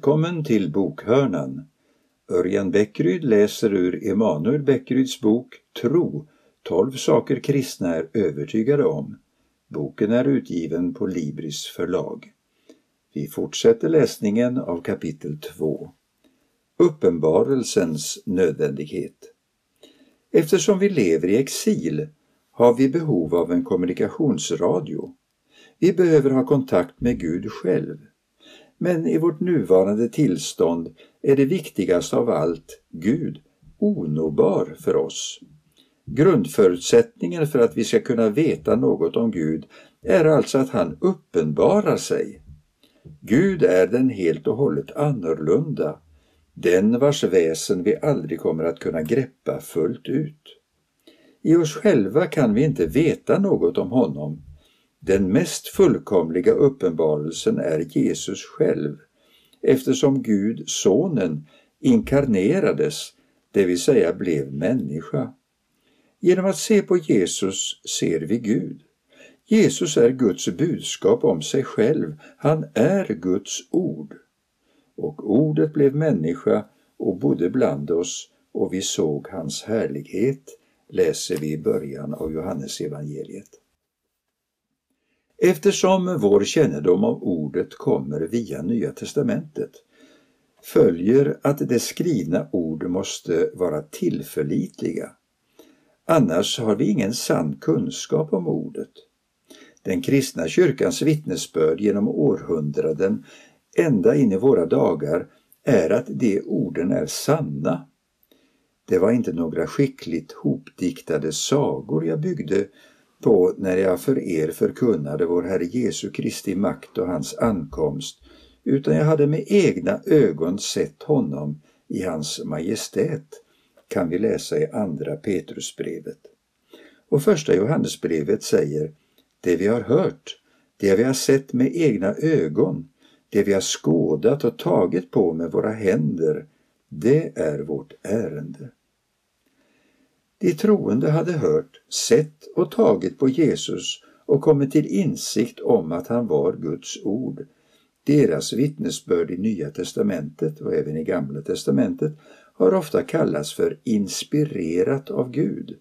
Välkommen till Bokhörnan. Örjan Bäckryd läser ur Emanuel Bäckryds bok Tro, 12 saker kristna är övertygade om. Boken är utgiven på Libris förlag. Vi fortsätter läsningen av kapitel 2. Uppenbarelsens nödvändighet. Eftersom vi lever i exil har vi behov av en kommunikationsradio. Vi behöver ha kontakt med Gud själv. Men i vårt nuvarande tillstånd är det viktigaste av allt Gud onåbar för oss. Grundförutsättningen för att vi ska kunna veta något om Gud är alltså att han uppenbarar sig. Gud är den helt och hållet annorlunda, den vars väsen vi aldrig kommer att kunna greppa fullt ut. I oss själva kan vi inte veta något om honom. Den mest fullkomliga uppenbarelsen är Jesus själv, eftersom Gud, Sonen, inkarnerades, det vill säga blev människa. Genom att se på Jesus ser vi Gud. Jesus är Guds budskap om sig själv. Han är Guds ord. Och ordet blev människa och bodde bland oss och vi såg hans härlighet, läser vi i början av Johannesevangeliet. Eftersom vår kännedom av ordet kommer via Nya testamentet följer att det skrivna ord måste vara tillförlitliga. Annars har vi ingen sann kunskap om ordet. Den kristna kyrkans vittnesbörd genom århundraden ända in i våra dagar är att de orden är sanna. Det var inte några skickligt hopdiktade sagor jag byggde på när jag för er förkunnade vår Herre Jesu Kristi makt och hans ankomst, utan jag hade med egna ögon sett honom i hans majestät, kan vi läsa i Andra Petrusbrevet. Och Första Johannesbrevet säger det vi har hört, det vi har sett med egna ögon, det vi har skådat och tagit på med våra händer, det är vårt ärende. De troende hade hört, sett och tagit på Jesus och kommit till insikt om att han var Guds ord. Deras vittnesbörd i Nya testamentet och även i Gamla testamentet har ofta kallats för inspirerat av Gud,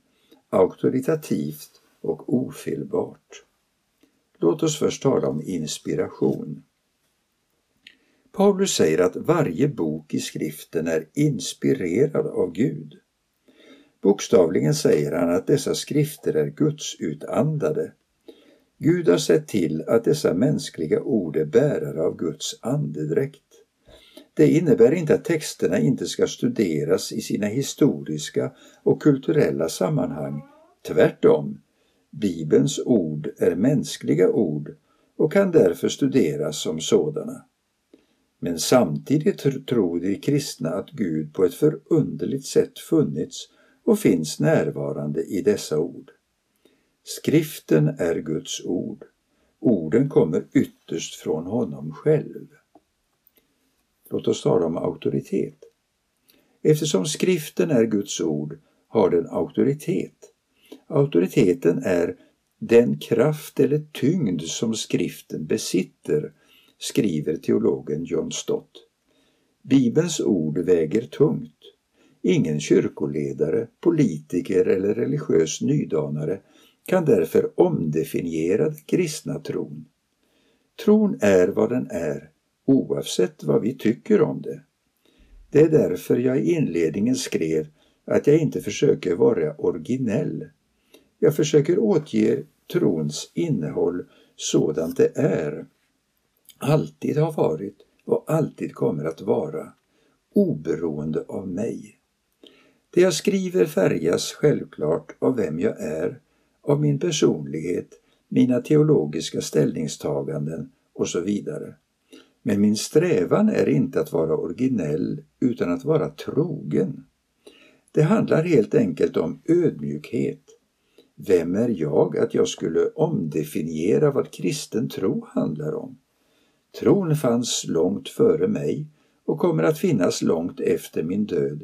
auktoritativt och ofelbart. Låt oss först tala om inspiration. Paulus säger att varje bok i skriften är inspirerad av Gud. Bokstavligen säger han att dessa skrifter är gudsutandade. Gud har sett till att dessa mänskliga ord är bärare av Guds andedräkt. Det innebär inte att texterna inte ska studeras i sina historiska och kulturella sammanhang. Tvärtom, Bibelns ord är mänskliga ord och kan därför studeras som sådana. Men samtidigt tror de kristna att Gud på ett förunderligt sätt funnits och finns närvarande i dessa ord. Skriften är Guds ord. Orden kommer ytterst från honom själv. Låt oss tala om auktoritet. Eftersom skriften är Guds ord har den auktoritet. Auktoriteten är den kraft eller tyngd som skriften besitter, skriver teologen John Stott. Bibelns ord väger tungt. Ingen kyrkoledare, politiker eller religiös nydanare kan därför omdefiniera den kristna tron. Tron är vad den är, oavsett vad vi tycker om det. Det är därför jag i inledningen skrev att jag inte försöker vara originell. Jag försöker återge trons innehåll sådant det är, alltid har varit och alltid kommer att vara, oberoende av mig. Det jag skriver färgas självklart av vem jag är, av min personlighet, mina teologiska ställningstaganden och så vidare. Men min strävan är inte att vara originell utan att vara trogen. Det handlar helt enkelt om ödmjukhet. Vem är jag att jag skulle omdefiniera vad kristen tro handlar om? Tron fanns långt före mig och kommer att finnas långt efter min död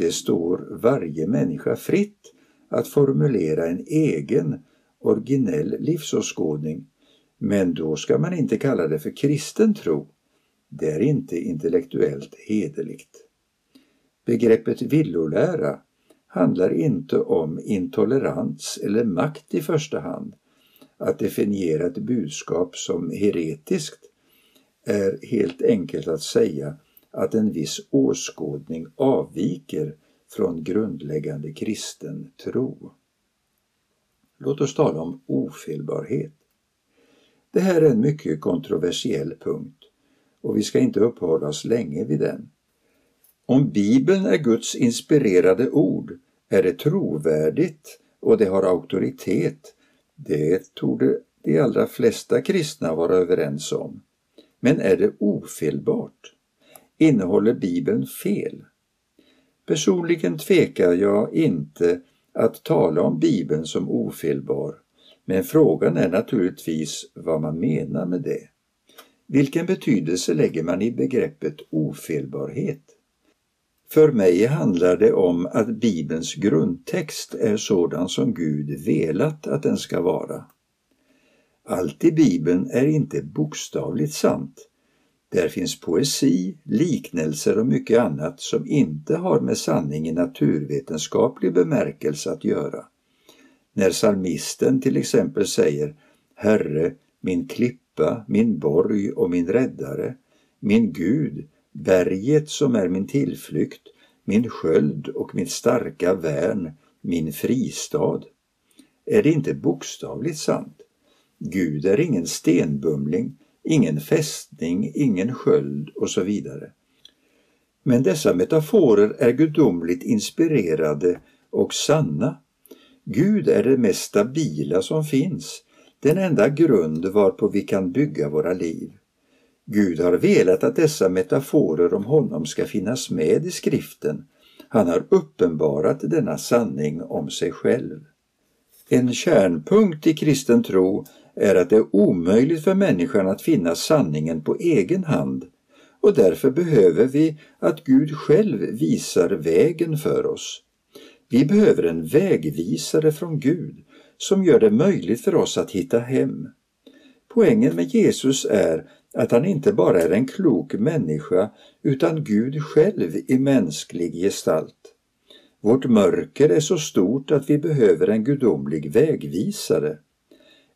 det står varje människa fritt att formulera en egen originell livsåskådning, men då ska man inte kalla det för kristen tro. Det är inte intellektuellt hederligt. Begreppet villolära handlar inte om intolerans eller makt i första hand. Att definiera ett budskap som heretiskt är helt enkelt att säga att en viss åskådning avviker från grundläggande kristen tro. Låt oss tala om ofelbarhet. Det här är en mycket kontroversiell punkt och vi ska inte uppehålla oss länge vid den. Om Bibeln är Guds inspirerade ord är det trovärdigt och det har auktoritet. Det torde de allra flesta kristna vara överens om. Men är det ofelbart? Innehåller Bibeln fel? Personligen tvekar jag inte att tala om Bibeln som ofelbar, men frågan är naturligtvis vad man menar med det. Vilken betydelse lägger man i begreppet ofelbarhet? För mig handlar det om att Bibelns grundtext är sådan som Gud velat att den ska vara. Allt i Bibeln är inte bokstavligt sant. Där finns poesi, liknelser och mycket annat som inte har med sanning i naturvetenskaplig bemärkelse att göra. När salmisten till exempel säger Herre, min klippa, min borg och min räddare, min Gud, berget som är min tillflykt, min sköld och mitt starka värn, min fristad. Är det inte bokstavligt sant? Gud är ingen stenbumling, ingen fästning, ingen sköld och så vidare. Men dessa metaforer är gudomligt inspirerade och sanna. Gud är det mest stabila som finns, den enda grund varpå vi kan bygga våra liv. Gud har velat att dessa metaforer om honom ska finnas med i skriften. Han har uppenbarat denna sanning om sig själv. En kärnpunkt i kristen tro är att det är omöjligt för människan att finna sanningen på egen hand och därför behöver vi att Gud själv visar vägen för oss. Vi behöver en vägvisare från Gud som gör det möjligt för oss att hitta hem. Poängen med Jesus är att han inte bara är en klok människa utan Gud själv i mänsklig gestalt. Vårt mörker är så stort att vi behöver en gudomlig vägvisare.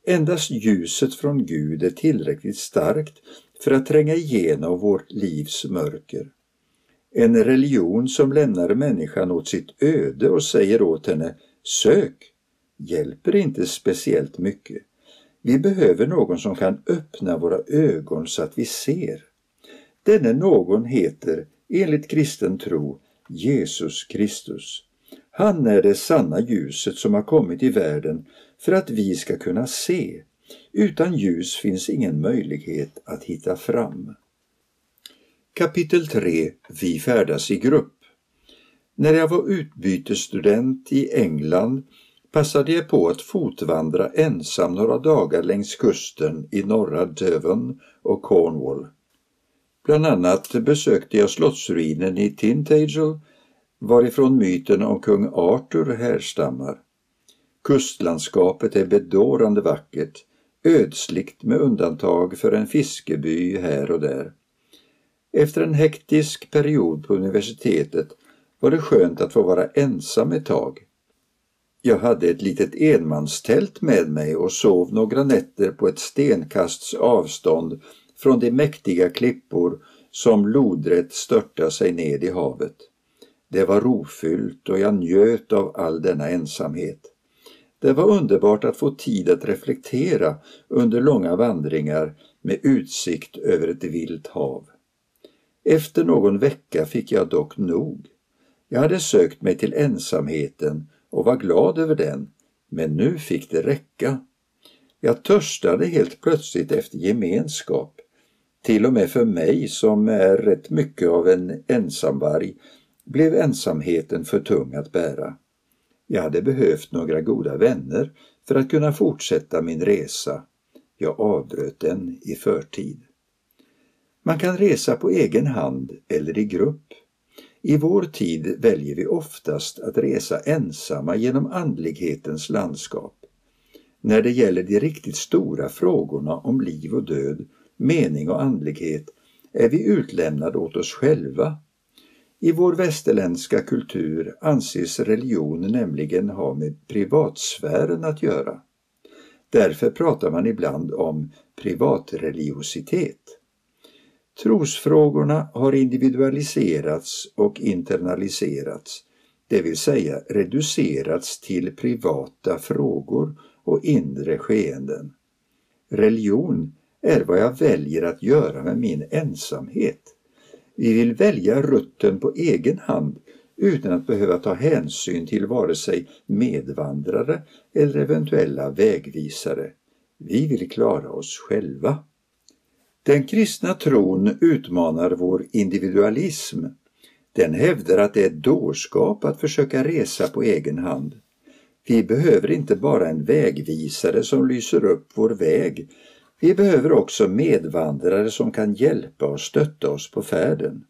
Endast ljuset från Gud är tillräckligt starkt för att tränga igenom vårt livs mörker. En religion som lämnar människan åt sitt öde och säger åt henne ”sök” hjälper inte speciellt mycket. Vi behöver någon som kan öppna våra ögon så att vi ser. Denne någon heter, enligt kristen tro, Jesus Kristus. Han är det sanna ljuset som har kommit i världen för att vi ska kunna se. Utan ljus finns ingen möjlighet att hitta fram. Kapitel 3 Vi färdas i grupp När jag var utbytesstudent i England passade jag på att fotvandra ensam några dagar längs kusten i norra Devon och Cornwall. Bland annat besökte jag slottsruinen i Tintagel varifrån myten om kung Arthur härstammar. Kustlandskapet är bedårande vackert, ödsligt med undantag för en fiskeby här och där. Efter en hektisk period på universitetet var det skönt att få vara ensam ett tag. Jag hade ett litet enmanstält med mig och sov några nätter på ett stenkasts avstånd från de mäktiga klippor som lodrätt störtar sig ned i havet. Det var rofyllt och jag njöt av all denna ensamhet. Det var underbart att få tid att reflektera under långa vandringar med utsikt över ett vilt hav. Efter någon vecka fick jag dock nog. Jag hade sökt mig till ensamheten och var glad över den, men nu fick det räcka. Jag törstade helt plötsligt efter gemenskap. Till och med för mig som är rätt mycket av en ensamvarg blev ensamheten för tung att bära. Jag hade behövt några goda vänner för att kunna fortsätta min resa. Jag avbröt den i förtid. Man kan resa på egen hand eller i grupp. I vår tid väljer vi oftast att resa ensamma genom andlighetens landskap. När det gäller de riktigt stora frågorna om liv och död, mening och andlighet är vi utlämnade åt oss själva. I vår västerländska kultur anses religion nämligen ha med privatsfären att göra. Därför pratar man ibland om privatreligiositet. Trosfrågorna har individualiserats och internaliserats, det vill säga reducerats till privata frågor och inre skeenden. Religion är vad jag väljer att göra med min ensamhet. Vi vill välja rutten på egen hand utan att behöva ta hänsyn till vare sig medvandrare eller eventuella vägvisare. Vi vill klara oss själva. Den kristna tron utmanar vår individualism. Den hävdar att det är dårskap att försöka resa på egen hand. Vi behöver inte bara en vägvisare som lyser upp vår väg. Vi behöver också medvandrare som kan hjälpa och stötta oss på färden.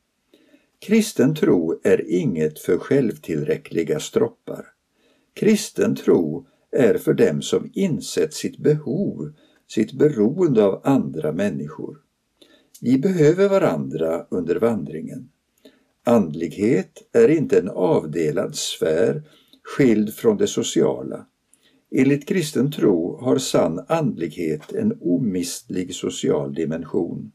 Kristen tro är inget för självtillräckliga stroppar. Kristen tro är för dem som insett sitt behov, sitt beroende av andra människor. Vi behöver varandra under vandringen. Andlighet är inte en avdelad sfär skild från det sociala. Enligt kristen tro har sann andlighet en omistlig social dimension.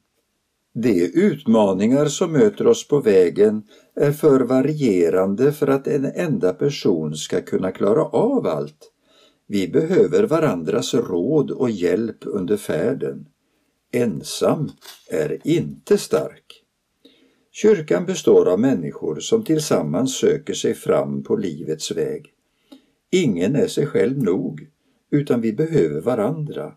De utmaningar som möter oss på vägen är för varierande för att en enda person ska kunna klara av allt. Vi behöver varandras råd och hjälp under färden. Ensam är inte stark. Kyrkan består av människor som tillsammans söker sig fram på livets väg. Ingen är sig själv nog, utan vi behöver varandra.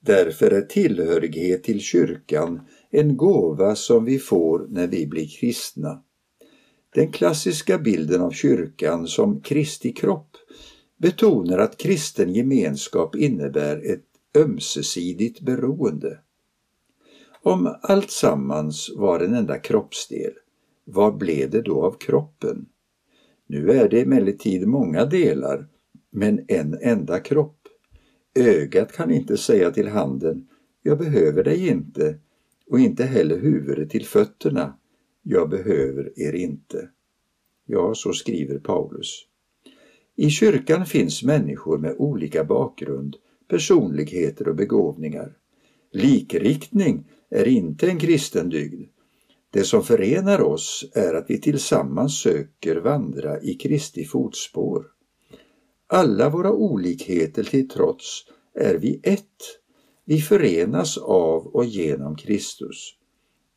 Därför är tillhörighet till kyrkan en gåva som vi får när vi blir kristna. Den klassiska bilden av kyrkan som Kristi kropp betonar att kristen gemenskap innebär ett ömsesidigt beroende. Om allt sammans var en enda kroppsdel, vad blev det då av kroppen? Nu är det emellertid många delar, men en enda kropp. Ögat kan inte säga till handen, jag behöver dig inte, och inte heller huvudet till fötterna, jag behöver er inte. Ja, så skriver Paulus. I kyrkan finns människor med olika bakgrund, personligheter och begåvningar. Likriktning är inte en kristen dygd. Det som förenar oss är att vi tillsammans söker vandra i Kristi fotspår. Alla våra olikheter till trots är vi ett. Vi förenas av och genom Kristus.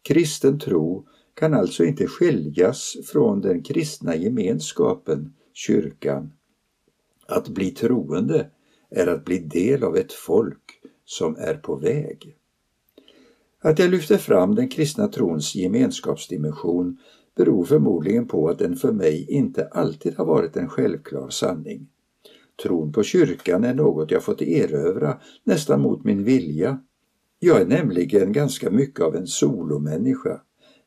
Kristen tro kan alltså inte skiljas från den kristna gemenskapen, kyrkan. Att bli troende är att bli del av ett folk som är på väg. Att jag lyfter fram den kristna trons gemenskapsdimension beror förmodligen på att den för mig inte alltid har varit en självklar sanning. Tron på kyrkan är något jag fått erövra nästan mot min vilja. Jag är nämligen ganska mycket av en solomänniska.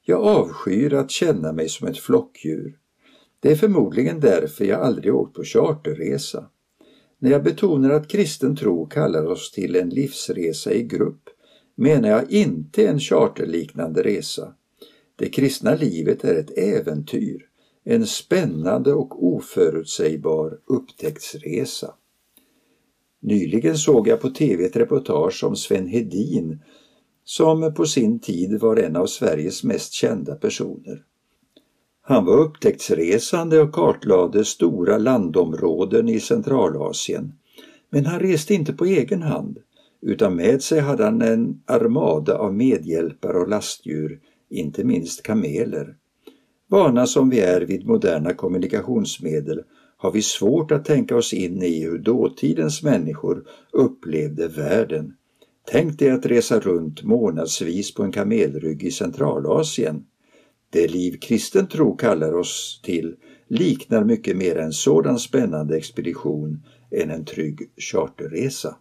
Jag avskyr att känna mig som ett flockdjur. Det är förmodligen därför jag aldrig åkt på charterresa. När jag betonar att kristen tro kallar oss till en livsresa i grupp menar jag inte en charterliknande resa. Det kristna livet är ett äventyr, en spännande och oförutsägbar upptäcktsresa. Nyligen såg jag på tv ett reportage om Sven Hedin som på sin tid var en av Sveriges mest kända personer. Han var upptäcktsresande och kartlade stora landområden i Centralasien. Men han reste inte på egen hand utan med sig hade han en armada av medhjälpare och lastdjur, inte minst kameler. Vana som vi är vid moderna kommunikationsmedel har vi svårt att tänka oss in i hur dåtidens människor upplevde världen. Tänk dig att resa runt månadsvis på en kamelrygg i Centralasien. Det liv kristen tro kallar oss till liknar mycket mer en sådan spännande expedition än en trygg charterresa.